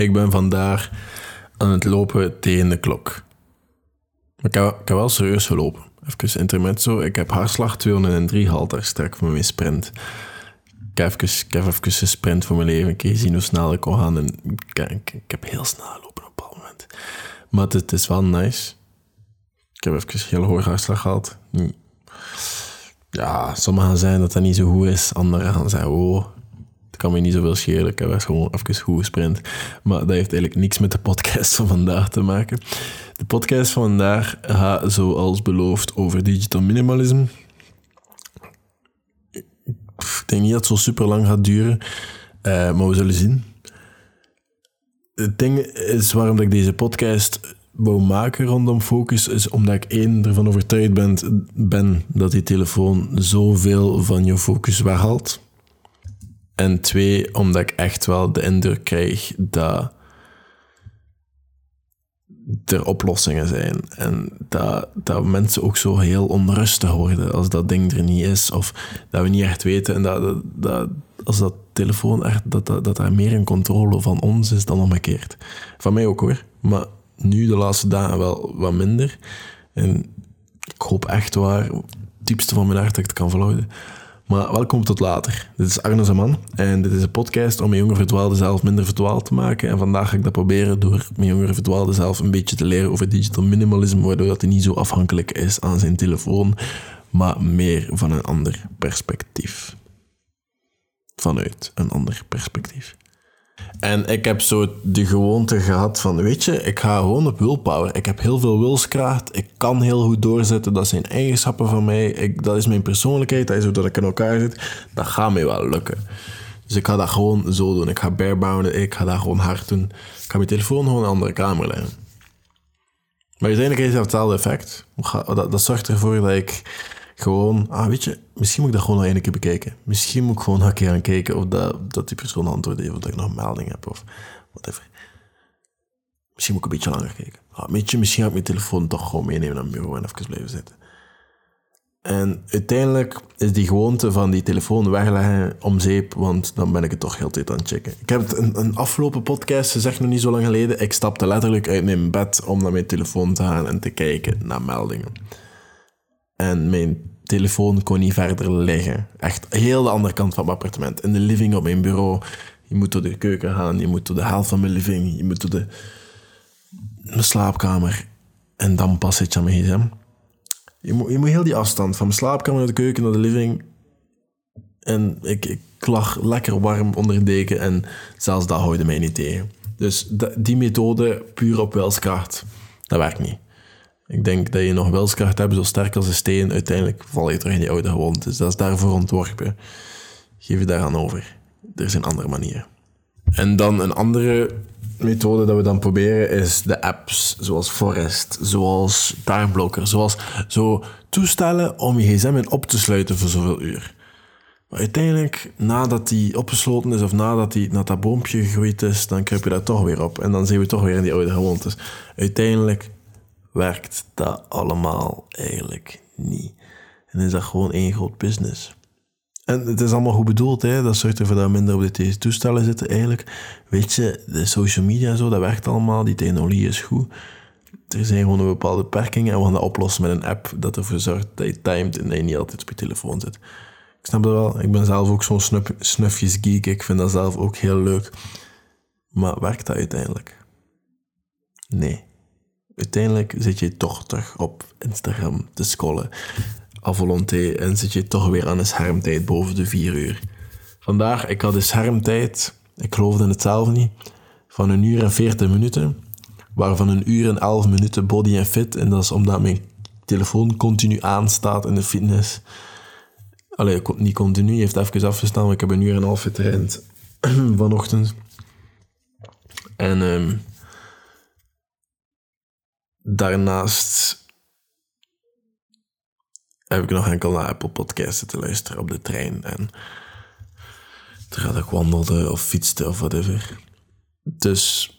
Ik ben vandaag aan het lopen tegen de klok. Ik heb, ik heb wel serieus gelopen. Even intermezzo. Ik heb hartslag 203 gehaald daar straks van mijn sprint. Ik heb, even, ik heb even gesprint voor mijn leven. Ik heb gezien hoe snel ik kon gaan. En ik, ik, heb heel snel gelopen op een bepaald moment. Maar het, het is wel nice. Ik heb even heel hoog hartslag gehad. Ja, sommigen gaan zeggen dat dat niet zo goed is. Anderen gaan zeggen, oh, kan me niet zoveel schelen. Ik heb echt gewoon even goed gesprint. Maar dat heeft eigenlijk niks met de podcast van vandaag te maken. De podcast van vandaag gaat, zoals beloofd, over digital minimalism. Ik denk niet dat het zo super lang gaat duren, uh, maar we zullen zien. Het ding is waarom ik deze podcast wou maken rondom focus, is omdat ik één ervan overtuigd ben dat die telefoon zoveel van je focus weghaalt. En twee, omdat ik echt wel de indruk krijg dat er oplossingen zijn. En dat, dat mensen ook zo heel onrustig worden als dat ding er niet is. Of dat we niet echt weten. En dat, dat, als dat telefoon echt, dat, dat, dat daar meer in controle van ons is dan omgekeerd. Van mij ook hoor. Maar nu de laatste dagen wel wat minder. En ik hoop echt waar, het diepste van mijn hart, dat ik het kan volhouden. Maar welkom tot later. Dit is Arno Zaman en dit is een podcast om mijn jongere verdwaalde zelf minder verdwaald te maken. En vandaag ga ik dat proberen door mijn jongere verdwaalde zelf een beetje te leren over digital minimalism, waardoor dat hij niet zo afhankelijk is aan zijn telefoon, maar meer van een ander perspectief. Vanuit een ander perspectief. En ik heb zo de gewoonte gehad van, weet je, ik ga gewoon op willpower. Ik heb heel veel wilskracht. Ik kan heel goed doorzetten. Dat zijn eigenschappen van mij. Ik, dat is mijn persoonlijkheid. Dat is hoe dat ik in elkaar zit. Dat gaat mij wel lukken. Dus ik ga dat gewoon zo doen. Ik ga barebounden. Ik ga dat gewoon hard doen. Ik ga mijn telefoon gewoon in een andere kamer leggen. Maar uiteindelijk heeft het hetzelfde effect. Dat, dat zorgt ervoor dat ik gewoon, ah, weet je, misschien moet ik dat gewoon nog één keer bekijken. Misschien moet ik gewoon nog een keer gaan kijken of dat, dat die persoon antwoord heeft, of dat ik nog een melding heb, of whatever. Misschien moet ik een beetje langer kijken. Ah, weet je, misschien ga ik mijn telefoon toch gewoon meenemen naar mijn bureau en even blijven zitten. En uiteindelijk is die gewoonte van die telefoon wegleggen om zeep, want dan ben ik het toch heel tijd aan het checken. Ik heb een, een afgelopen podcast gezegd, nog niet zo lang geleden. Ik stapte letterlijk uit mijn bed om naar mijn telefoon te gaan en te kijken naar meldingen. En mijn telefoon kon niet verder liggen. Echt heel de andere kant van mijn appartement. In de living op mijn bureau. Je moet door de keuken gaan, je moet door de helft van mijn living, je moet door de mijn slaapkamer. En dan pas zit je aan mijn gsm. Je moet, je moet heel die afstand van mijn slaapkamer naar de keuken naar de living. En ik, ik lag lekker warm onder een deken en zelfs dat houden mij niet tegen. Dus die methode, puur op wilskracht, dat werkt niet. Ik denk dat je nog wilskracht hebt, zo sterk als een steen. Uiteindelijk val je terug in die oude gewoontes. Dus dat is daarvoor ontworpen. Geef je daaraan over. Er zijn andere manieren. En dan een andere methode dat we dan proberen is de apps, zoals Forest, zoals Timeblocker, zoals zo toestellen om je gsm in op te sluiten voor zoveel uur. Maar uiteindelijk, nadat die opgesloten is of nadat, die, nadat dat boompje gegroeid is, dan kruip je daar toch weer op. En dan zijn we toch weer in die oude gewoontes. Uiteindelijk werkt dat allemaal eigenlijk niet. En is dat gewoon één groot business. En het is allemaal goed bedoeld, hè? dat zorgt ervoor dat we minder op deze toestellen zitten eigenlijk. Weet je, de social media zo, dat werkt allemaal, die technologie is goed. Er zijn gewoon een bepaalde beperkingen en we gaan dat oplossen met een app dat ervoor zorgt dat je timed en dat je niet altijd op je telefoon zit. Ik snap dat wel, ik ben zelf ook zo'n snufjes geek, ik vind dat zelf ook heel leuk. Maar werkt dat uiteindelijk? Nee uiteindelijk zit je toch terug op Instagram te scrollen. A volonté. En zit je toch weer aan een schermtijd boven de 4 uur. Vandaag, ik had een schermtijd, ik geloofde het zelf niet, van een uur en 40 minuten. Waarvan een uur en 11 minuten body en fit. En dat is omdat mijn telefoon continu aanstaat in de fitness. Allee, niet continu, heeft even afgestaan, maar ik heb een uur en een half getraind vanochtend. En um, Daarnaast heb ik nog enkel naar Apple Podcasts te luisteren op de trein. En terwijl ik wandelde of fietste of whatever. Dus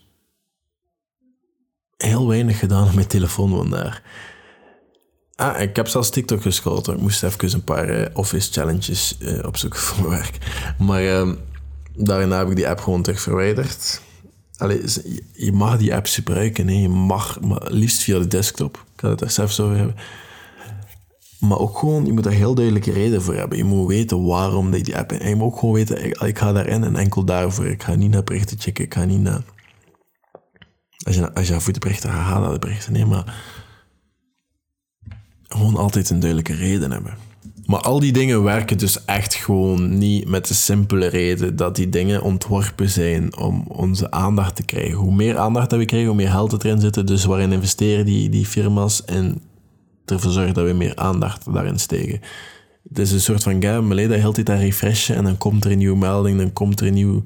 heel weinig gedaan op mijn telefoon vandaag. Ah, ik heb zelfs TikTok gescrollt. Ik moest even een paar uh, office challenges uh, opzoeken voor mijn werk. Maar uh, daarna heb ik die app gewoon terug verwijderd. Allee, je mag die apps gebruiken. Hè. Je mag, maar liefst via de desktop. Ik ga het er zelfs over hebben. Maar ook gewoon, je moet daar heel duidelijke reden voor hebben. Je moet weten waarom die app... En je moet ook gewoon weten, ik, ga daarin en enkel daarvoor. Ik ga niet naar berichten checken. Ik ga niet naar... Als je, als je voor de berichten gaat, ga naar de berichten. Nee, maar... Gewoon altijd een duidelijke reden hebben. Maar al die dingen werken dus echt gewoon niet met de simpele reden dat die dingen ontworpen zijn om onze aandacht te krijgen. Hoe meer aandacht dat we krijgen, hoe meer geld erin zitten. Dus waarin investeren die, die firma's en ervoor zorgen dat we meer aandacht daarin steken. Het is een soort van game, maar dat heel tijd aan refreshen en dan komt er een nieuwe melding, dan komt er een nieuw...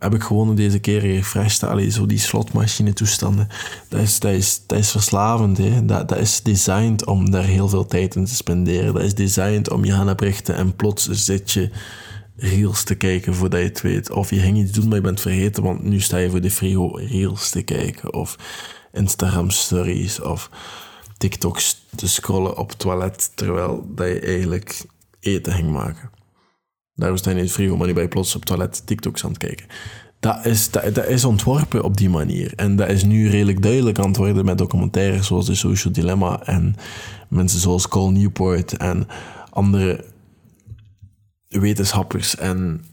Heb ik gewonnen deze keer refreshed, allee, zo die slotmachine toestanden. Dat is, dat is, dat is verslavend, hè. Dat, dat is designed om daar heel veel tijd in te spenderen. Dat is designed om je gaan berichten en plots zit je reels te kijken voordat je het weet. Of je ging iets doen, maar je bent vergeten, want nu sta je voor de frigo reels te kijken. Of Instagram stories, of TikToks te scrollen op toilet terwijl dat je eigenlijk eten ging maken. Daarom sta je in het frigo, maar niet bij plots op het toilet TikToks aan het kijken. Dat is, dat, is ontworpen op die manier. En dat is nu redelijk duidelijk aan het worden met documentaires zoals The Social Dilemma en mensen zoals Cole Newport en andere wetenschappers en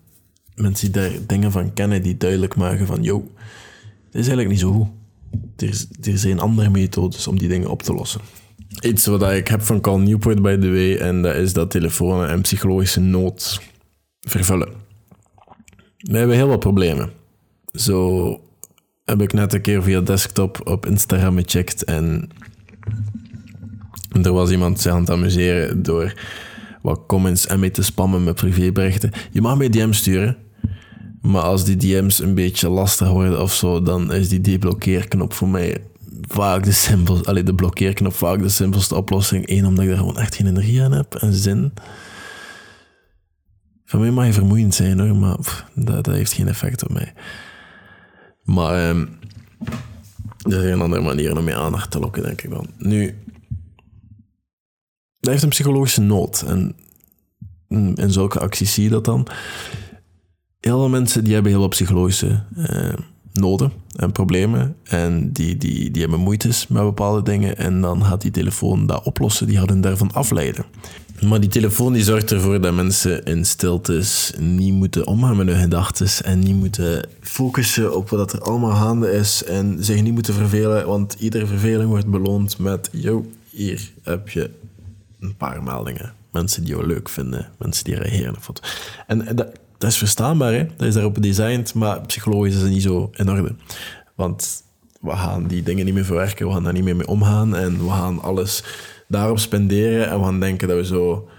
mensen die daar dingen van kennen die duidelijk maken van, yo, dit is eigenlijk niet zo goed. Er, er zijn andere methodes om die dingen op te lossen. Iets wat ik heb van Cal Newport, by the way, en dat is dat telefoons en psychologische nood vervullen. We hebben heel wat problemen. Zo heb ik net een keer via desktop op Instagram gecheckt en er was iemand zich aan het amuseren door wat comments en mee te spammen met privéberichten. Je mag mij DM sturen, maar als die DM's een beetje lastig worden of zo, dan is die deblokkeerknop voor mij vaak de simpelste, allee, de blokkeerknop vaak de simpelste oplossing. Eén, omdat ik er gewoon echt geen energie aan heb en zin. Voor mij mag je vermoeiend zijn hoor, maar dat, heeft geen effect op mij. Maar um, er zijn andere manieren om je aandacht te lokken, denk ik dan. Nu, dat heeft een psychologische nood. En in zulke acties zie je dat dan heel veel mensen die hebben heel veel psychologische uh, noden en problemen. En die, die, die hebben moeites met bepaalde dingen. En dan gaat die telefoon dat oplossen, die gaat hen daarvan afleiden. Maar die telefoon die zorgt ervoor dat mensen in stiltes niet moeten omgaan met hun gedachten en niet moeten focussen op wat er allemaal gaande is en zich niet moeten vervelen, want iedere verveling wordt beloond met, yo, hier heb je een paar meldingen. Mensen die jou leuk vinden, mensen die reageren. En dat, dat is verstaanbaar, hè? dat is daarop gedesigned, maar psychologisch is het niet zo in orde. Want we gaan die dingen niet meer verwerken, we gaan daar niet meer mee omgaan en we gaan alles daarop spenderen en we gaan denken dat we zo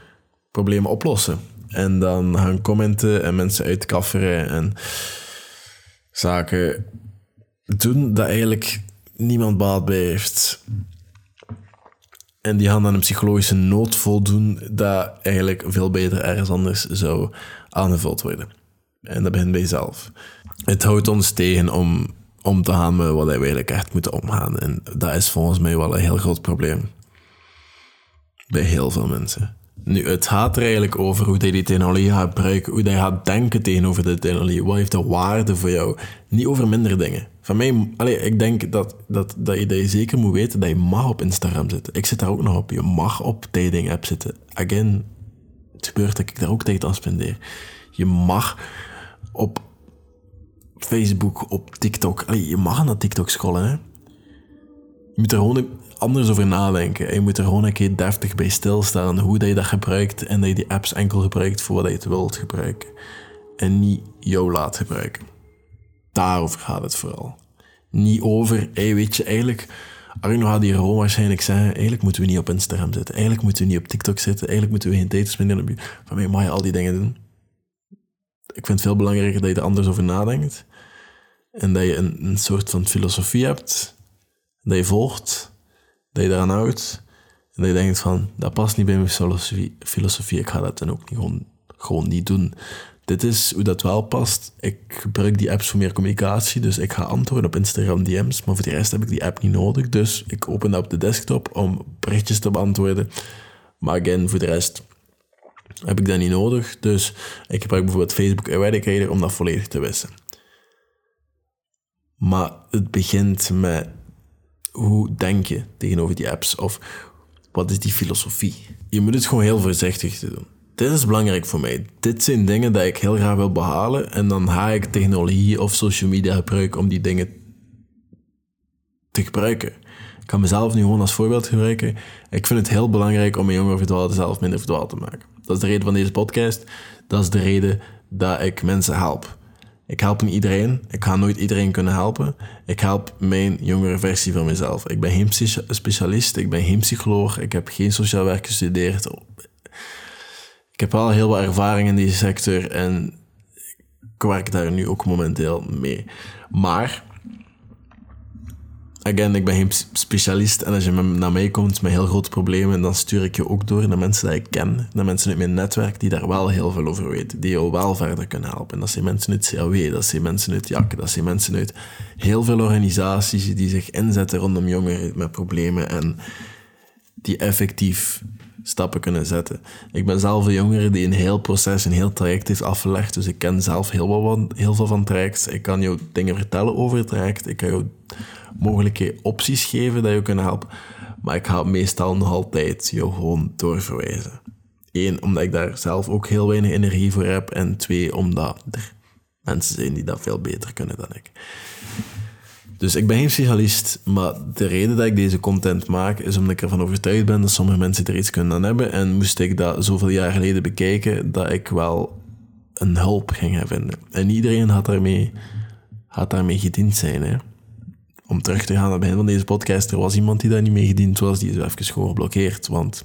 problemen oplossen. En dan gaan commenten en mensen uitkafferen en zaken doen dat eigenlijk niemand baat bij heeft. En die gaan dan een psychologische nood voldoen dat eigenlijk veel beter ergens anders zou aangevuld worden. En dat begint bij jezelf. Het houdt ons tegen om om te gaan met wat wij eigenlijk echt moeten omgaan. En dat is volgens mij wel een heel groot probleem. Bij heel veel mensen. Nu, het gaat er eigenlijk over hoe je die technologie gaat gebruiken, hoe je gaat denken tegenover de technologie. Wat heeft de waarde voor jou? Niet over minder dingen. Van mij, allez, ik denk dat, dat, dat, je, dat je zeker moet weten dat je mag op Instagram zitten. Ik zit daar ook nog op. Je mag op dating app zitten. Again, gebeurt dat ik daar ook tijd aan spendeer. Je mag op Facebook, op TikTok. Je mag naar TikTok scrollen, hè. Je moet er gewoon anders over nadenken. je moet er gewoon een keer deftig bij stilstaan hoe dat je dat gebruikt en dat je die apps enkel gebruikt voor wat je het wilt gebruiken. En niet jou laat gebruiken. Daarover gaat het vooral. Niet over, hey, weet je, eigenlijk... Arno gaat hier gewoon waarschijnlijk zeggen, eigenlijk moeten we niet op Instagram zitten. Eigenlijk moeten we niet op TikTok zitten. Eigenlijk moeten we geen tijd spenderen op. Van mij mag je al die dingen doen. Ik vind het veel belangrijker dat je er anders over nadenkt. En dat je een, een soort van filosofie hebt. Dat je volgt. Dat je daaraan houdt. En dat je denkt van, dat past niet bij mijn filosofie. filosofie ik ga dat dan ook niet, gewoon, gewoon niet doen. Dit is hoe dat wel past. Ik gebruik die apps voor meer communicatie. Dus ik ga antwoorden op Instagram DM's. Maar voor de rest heb ik die app niet nodig. Dus ik open dat op de desktop om berichtjes te beantwoorden. Maar again, voor de rest heb ik dat niet nodig. Dus ik gebruik bijvoorbeeld Facebook Eradicator om dat volledig te wissen. Maar het begint met hoe denk je tegenover die apps? Of wat is die filosofie? Je moet het gewoon heel voorzichtig doen. Dit is belangrijk voor mij. Dit zijn dingen die ik heel graag wil behalen. En dan ga ik technologie of social media gebruiken om die dingen te gebruiken. Ik kan mezelf nu gewoon als voorbeeld gebruiken. Ik vind het heel belangrijk om mijn jongere verdwaalde zelf minder verdwaald te maken. Dat is de reden van deze podcast. Dat is de reden dat ik mensen help. Ik help niet iedereen. Ik ga nooit iedereen kunnen helpen. Ik help mijn jongere versie van mezelf. Ik ben geen specialist, ik ben geen psycholoog, ik heb geen sociaal werk gestudeerd. Ik heb wel heel wat ervaring in deze sector en ik werk daar nu ook momenteel mee. Maar again, ik ben geen specialist en als je naar mij komt met heel grote problemen, dan stuur ik je ook door naar mensen die ik ken, naar mensen uit mijn netwerk die daar wel heel veel over weten, die jou wel verder kunnen helpen. Dat zijn mensen uit CAW, dat zijn mensen uit JAK, dat zijn mensen uit heel veel organisaties die zich inzetten rondom jongeren met problemen en die effectief stappen kunnen zetten. Ik ben zelf een jongere die een heel proces, een heel traject heeft afgelegd, dus ik ken zelf heel, wat, heel veel van trajects. Ik kan jou dingen vertellen over het traject, ik kan jou mogelijke opties geven dat je kunnen helpen. Maar ik ga meestal nog altijd jou gewoon doorverwijzen. Eén, omdat ik daar zelf ook heel weinig energie voor heb. En twee, omdat er mensen zijn die dat veel beter kunnen dan ik. Dus ik ben geen specialist, maar de reden dat ik deze content maak is omdat ik ervan overtuigd ben dat sommige mensen er iets kunnen aan hebben. En moest ik dat zoveel jaar geleden bekijken, dat ik wel een hulp ging vinden. En iedereen had daarmee, had daarmee gediend zijn. Hè om terug te gaan naar het begin van deze podcast, er was iemand die daar niet mee gediend was, die is even gewoon geblokkeerd, want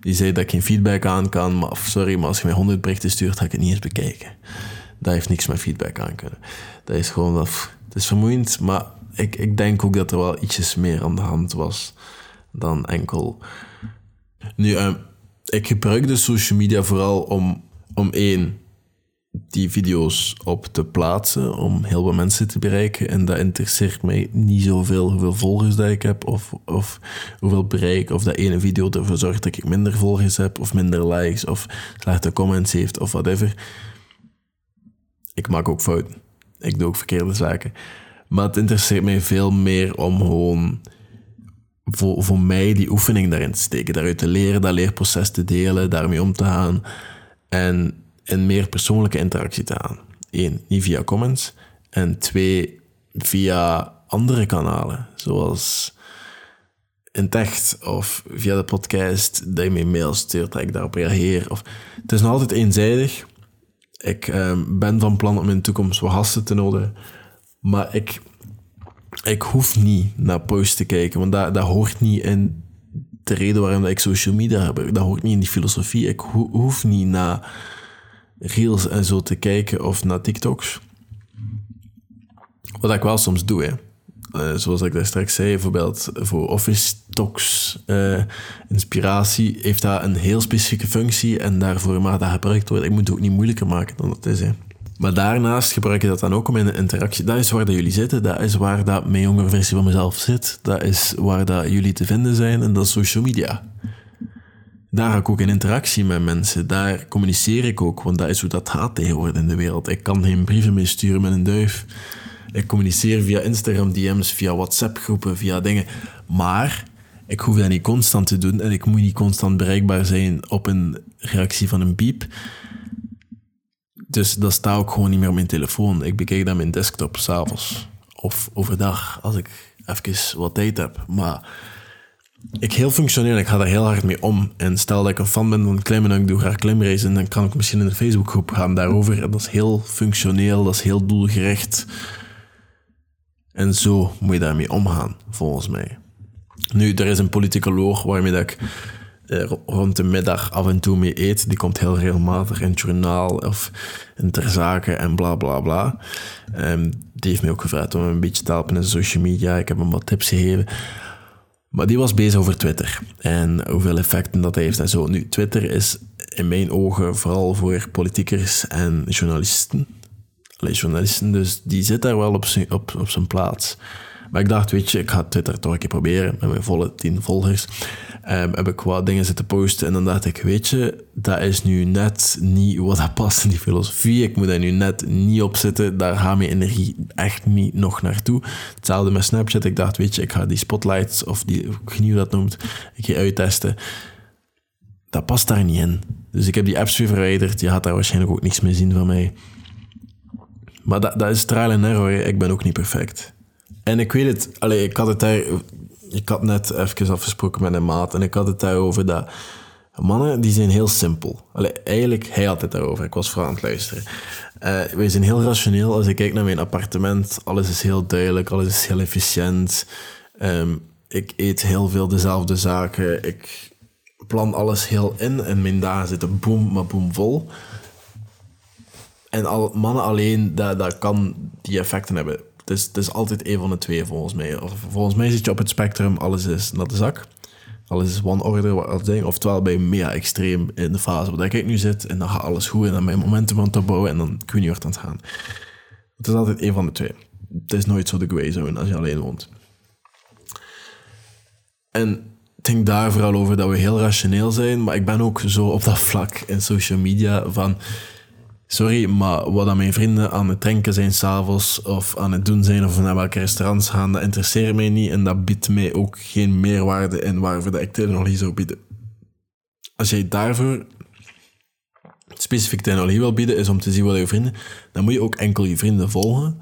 die zei dat ik geen feedback aan kan, maar sorry, maar als je mij 100 berichten stuurt, ga ik het niet eens bekijken. Dat heeft niks met feedback aan kunnen. Dat is gewoon, het is vermoeiend, maar ik, ik denk ook dat er wel ietsjes meer aan de hand was dan enkel. Nu, uh, ik gebruik de social media vooral om, om één, die video's op te plaatsen om heel veel mensen te bereiken. En dat interesseert mij niet zoveel hoeveel volgers dat ik heb of, of hoeveel bereik. Of dat ene video ervoor zorgt dat ik minder volgers heb of minder likes of slechte comments heeft of whatever. Ik maak ook fouten. Ik doe ook verkeerde zaken. Maar het interesseert mij veel meer om gewoon voor, voor mij die oefening daarin te steken. Daaruit te leren, dat leerproces te delen, daarmee om te gaan. En een meer persoonlijke interactie te aan. Eén, niet via comments. En twee, via andere kanalen, zoals in tekst of via de podcast, dat je me mail stuurt, dat ik daarop reageer. Of, het is nog altijd eenzijdig. Ik ehm, ben van plan om in de toekomst wat gasten te nodigen, maar ik, ik hoef niet naar posts te kijken, want dat, dat hoort niet in de reden waarom ik social media heb. Dat hoort niet in die filosofie. Ik hoef niet naar reels en zo te kijken of naar TikToks. Wat ik wel soms doe, hè. Uh, zoals ik daar straks zei, bijvoorbeeld voor Office Talks uh, inspiratie, heeft dat een heel specifieke functie en daarvoor mag dat gebruikt worden. Ik moet het ook niet moeilijker maken dan het is. Hè. Maar daarnaast gebruik je dat dan ook om in interactie. Dat is waar dat jullie zitten, dat is waar dat mijn jongere versie van mezelf zit, dat is waar dat jullie te vinden zijn en dat is social media daar ga ik ook in interactie met mensen. Daar communiceer ik ook, want dat is hoe dat gaat tegenwoordig in de wereld. Ik kan geen brieven meer sturen met een duif. Ik communiceer via Instagram DM's, via WhatsApp groepen, via dingen. Maar ik hoef dat niet constant te doen en ik moet niet constant bereikbaar zijn op een reactie van een piep. Dus dat staat ook gewoon niet meer op mijn telefoon. Ik bekijk dat mijn desktop s'avonds of overdag als ik even wat tijd heb. Maar ik heel functioneel, ik ga daar heel hard mee om. En stel dat ik een fan ben van klimmen en ik doe graag klimreizen, dan kan ik misschien in de Facebookgroep gaan daarover. En dat is heel functioneel, dat is heel doelgericht. En zo moet je daarmee omgaan, volgens mij. Nu, er is een politicoloog waarmee dat ik eh, rond de middag af en toe mee eet. Die komt heel regelmatig in het journaal of in ter zake en bla bla bla. Um, die heeft mij ook gevraagd om een beetje te helpen in social media. Ik heb hem wat tips gegeven. Maar die was bezig over Twitter en hoeveel effecten dat heeft en zo. Nu, Twitter is in mijn ogen vooral voor politiekers en journalisten. Allee, journalisten, dus die zit daar wel op zijn, op, op zijn plaats. Maar ik dacht, weet je, ik ga Twitter toch een keer proberen met mijn volle tien volgers. Um, heb ik wat dingen zitten posten en dan dacht ik, weet je, dat is nu net niet wat dat past in die filosofie. Ik moet daar nu net niet op zitten. Daar gaat mijn energie echt niet nog naartoe. Hetzelfde met Snapchat. Ik dacht, weet je, ik ga die spotlights, of die, ik dat noemt, ik ga uittesten. Dat past daar niet in. Dus ik heb die apps weer verwijderd. Je gaat daar waarschijnlijk ook niks meer zien van mij. Maar dat, dat is trial en error. Ik ben ook niet perfect. En ik weet het, allee, ik had het daar ik had net even afgesproken met een maat en ik had het daarover dat mannen die zijn heel simpel. Allee, eigenlijk, hij had het daarover. Ik was vooral aan het luisteren. Uh, wij zijn heel rationeel. Als ik kijk naar mijn appartement, alles is heel duidelijk, alles is heel efficiënt. Um, ik eet heel veel dezelfde zaken. Ik plan alles heel in en mijn dagen zitten boom, maar boom vol. En al, mannen alleen, dat, dat kan die effecten hebben. Het is, het is altijd een van de twee volgens mij. Of, volgens mij zit je op het spectrum, alles is naar de zak. Alles is wanorde, ding. Oftewel bij mega extreem in de fase waar ik nu zit. En dan gaat alles goed en dan mijn momentum aan het bouwen en dan kun je hard aan het gaan. Het is altijd een van de twee. Het is nooit zo de grey zone als je alleen woont. En ik denk daar vooral over dat we heel rationeel zijn, maar ik ben ook zo op dat vlak in social media van Sorry, maar wat aan mijn vrienden aan het drinken zijn s'avonds of aan het doen zijn of naar welke restaurants gaan, dat interesseert mij niet en dat biedt mij ook geen meerwaarde in waarvoor dat ik technologie zou bieden. Als jij daarvoor specifiek technologie wil bieden, is om te zien wat je vrienden, dan moet je ook enkel je vrienden volgen.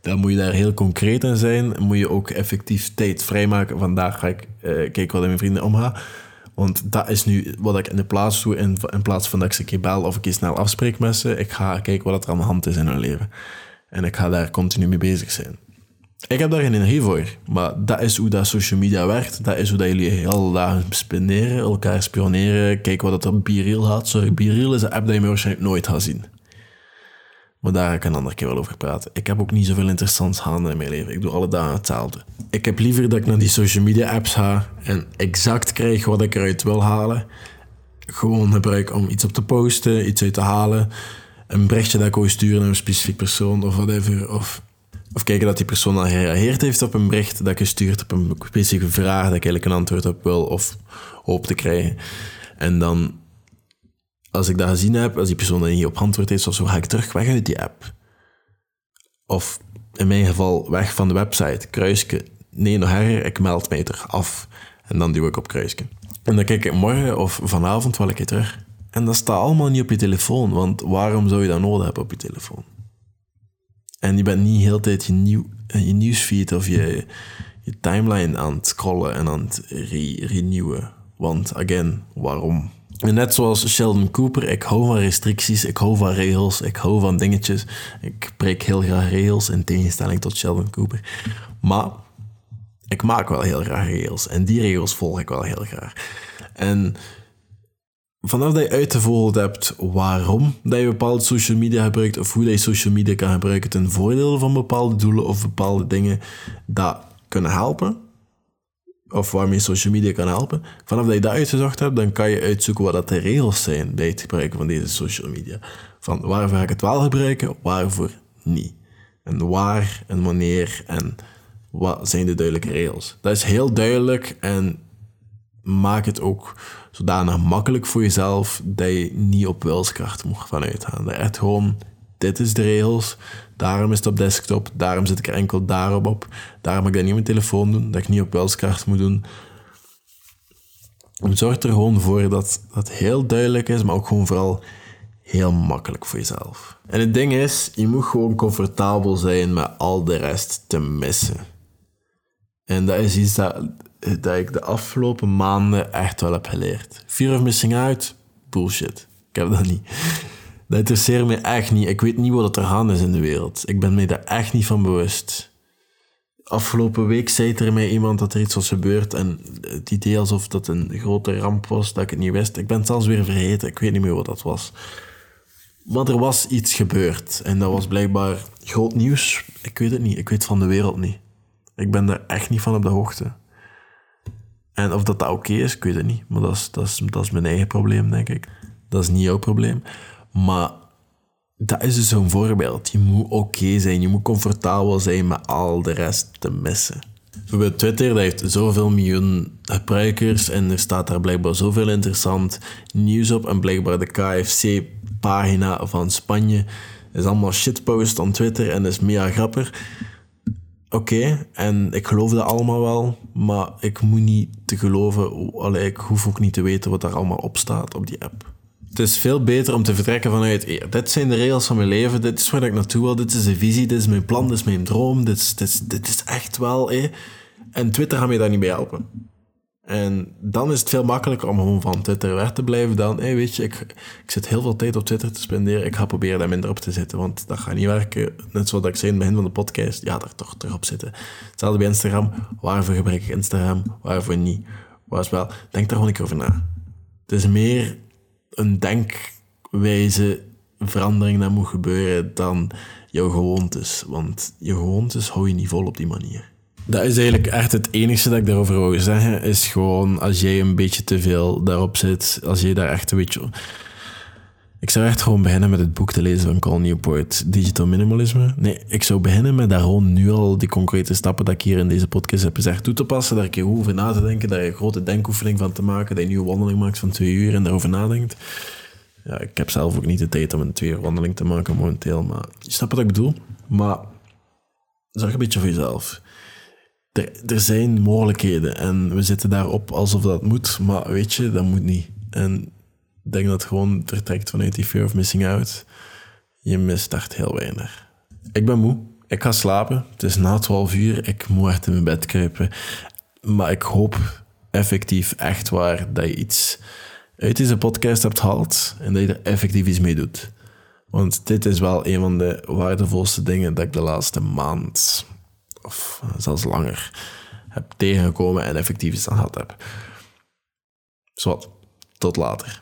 Dan moet je daar heel concreet in zijn. Moet je ook effectief tijd vrijmaken. Vandaag ga ik uh, kijken wat mijn vrienden omgaan. Want dat is nu wat ik in de plaats doe. In, in plaats van dat ik ze een keer bel of een keer snel afspreek met ze. Ik ga kijken wat er aan de hand is in hun leven. En ik ga daar continu mee bezig zijn. Ik heb daar geen energie voor. Maar dat is hoe dat social media werkt. Dat is hoe dat jullie heel dagen spenderen, elkaar spioneren. Kijken wat er op BeReal gaat. Sorry, BeReal is een app die je waarschijnlijk nooit gaat zien. Maar daar ga ik een andere keer wel over praten. Ik heb ook niet zoveel interessants handen in mijn leven. Ik doe alle dagen hetzelfde. Ik heb liever dat ik naar die social media apps ga en exact krijg wat ik eruit wil halen. Gewoon gebruik om iets op te posten, iets uit te halen. Een berichtje dat ik wil sturen naar een specifiek persoon of whatever. Of, of kijken dat die persoon al gereageerd heeft op een bericht dat ik gestuurd op een specifieke vraag dat ik eigenlijk een antwoord op wil of hoop te krijgen. En dan als ik dat gezien heb, als die persoon er niet op antwoord heeft, of zo, ga ik terug weg uit die app. Of in mijn geval weg van de website, kruisje. Nee, nog erger, ik meld mij er af. En dan duw ik op kruisje. En dan kijk ik morgen of vanavond wel een keer terug. En dat staat allemaal niet op je telefoon, want waarom zou je dat nodig hebben op je telefoon? En je bent niet heel tijd je, nieuw, je nieuwsfeed of je, je timeline aan het scrollen en aan het re renewen. Want, again, waarom? Net zoals Sheldon Cooper, ik hou van restricties, ik hou van regels, ik hou van dingetjes. Ik breek heel graag regels in tegenstelling tot Sheldon Cooper. Maar ik maak wel heel graag regels en die regels volg ik wel heel graag. En vanaf dat je uitgevolgd hebt waarom dat je bepaalde social media gebruikt of hoe je social media kan gebruiken ten voordele van bepaalde doelen of bepaalde dingen dat kunnen helpen, of waarmee social media kan helpen. Vanaf dat je dat uitgezocht hebt, dan kan je uitzoeken wat dat de regels zijn bij het gebruiken van deze social media. Van waarvoor ga ik het wel gebruiken, waarvoor niet. En waar en wanneer en wat zijn de duidelijke regels. Dat is heel duidelijk en maak het ook zodanig makkelijk voor jezelf dat je niet op wilskracht moet van uitgaan. Dat echt gewoon, dit is de regels, Daarom is het op desktop, daarom zit ik er enkel daarop op. Daarom mag ik dat niet op mijn telefoon doen, dat ik niet op welskaart moet doen. Zorg er gewoon voor dat dat heel duidelijk is, maar ook gewoon vooral heel makkelijk voor jezelf. En het ding is, je moet gewoon comfortabel zijn met al de rest te missen. En dat is iets dat, dat ik de afgelopen maanden echt wel heb geleerd. Fear of missing out? Bullshit. Ik heb dat niet. Dat interesseert me echt niet. Ik weet niet wat er aan is in de wereld. Ik ben me daar echt niet van bewust. Afgelopen week zei er mij iemand dat er iets was gebeurd en het idee alsof dat een grote ramp was, dat ik het niet wist. Ik ben het zelfs weer vergeten. Ik weet niet meer wat dat was. Maar er was iets gebeurd en dat was blijkbaar groot nieuws. Ik weet het niet. Ik weet van de wereld niet. Ik ben daar echt niet van op de hoogte. En of dat, dat oké is, ik weet het niet. Maar dat is, dat, is, dat is mijn eigen probleem, denk ik. Dat is niet jouw probleem. Maar dat is dus zo'n voorbeeld. Je moet oké zijn, je moet comfortabel zijn met al de rest te missen. Bijvoorbeeld Twitter, dat heeft zoveel miljoen gebruikers en er staat daar blijkbaar zoveel interessant nieuws op. En blijkbaar de KFC-pagina van Spanje is allemaal shitpost op Twitter en is mega grappig. Oké, en ik geloof dat allemaal wel, maar ik moet niet te geloven, allee, ik hoef ook niet te weten wat daar allemaal op staat op die app. Het is veel beter om te vertrekken vanuit, dit zijn de regels van mijn leven, dit is waar ik naartoe wil, dit is de visie, dit is mijn plan, dit is mijn droom, dit is, dit is, dit is echt wel... En Twitter gaat mij daar niet bij helpen. En dan is het veel makkelijker om gewoon van Twitter weg te blijven dan, weet je, ik, ik zit heel veel tijd op Twitter te spenderen, ik ga proberen daar minder op te zitten, want dat gaat niet werken. Net zoals ik zei in het begin van de podcast, ja, daar toch terug op zitten. Hetzelfde bij Instagram, waarvoor gebruik ik Instagram, waarvoor niet? Was wel, denk daar gewoon een over na. Het is meer een denkwijze verandering dat moet gebeuren dan jouw gewoontes, want je gewoontes hou je niet vol op die manier. Dat is eigenlijk echt het enige dat ik daarover wil zeggen. Is gewoon als jij een beetje te veel daarop zit, als jij daar echt een beetje. Ik zou echt gewoon beginnen met het boek te lezen van Cal Newport, Digital Minimalisme. Nee, ik zou beginnen met daar gewoon nu al die concrete stappen dat ik hier in deze podcast heb gezegd toe te passen. Een keer over na te denken, daar een grote denkoefening van te maken, dat je een nieuwe wandeling maakt van twee uur en daarover nadenkt. Ja, ik heb zelf ook niet de tijd om een twee uur wandeling te maken momenteel, maar je snapt wat ik bedoel. Maar zorg een beetje voor jezelf er, zijn mogelijkheden en we zitten daarop alsof dat moet, maar weet je, dat moet niet. En denk dat het gewoon vertrekt vanuit die fear of missing out. Je mist echt heel weinig. Ik ben moe. Ik ga slapen. Het is na 12 uur. Ik moet echt in mijn bed kruipen. Maar ik hoop effectief echt waar dat je iets uit deze podcast hebt gehaald en dat je er effectief iets mee doet. Want dit is wel een van de waardevolste dingen dat ik de laatste maand of zelfs langer heb tegengekomen en effectief iets aan gehad heb. Zowat, tot later.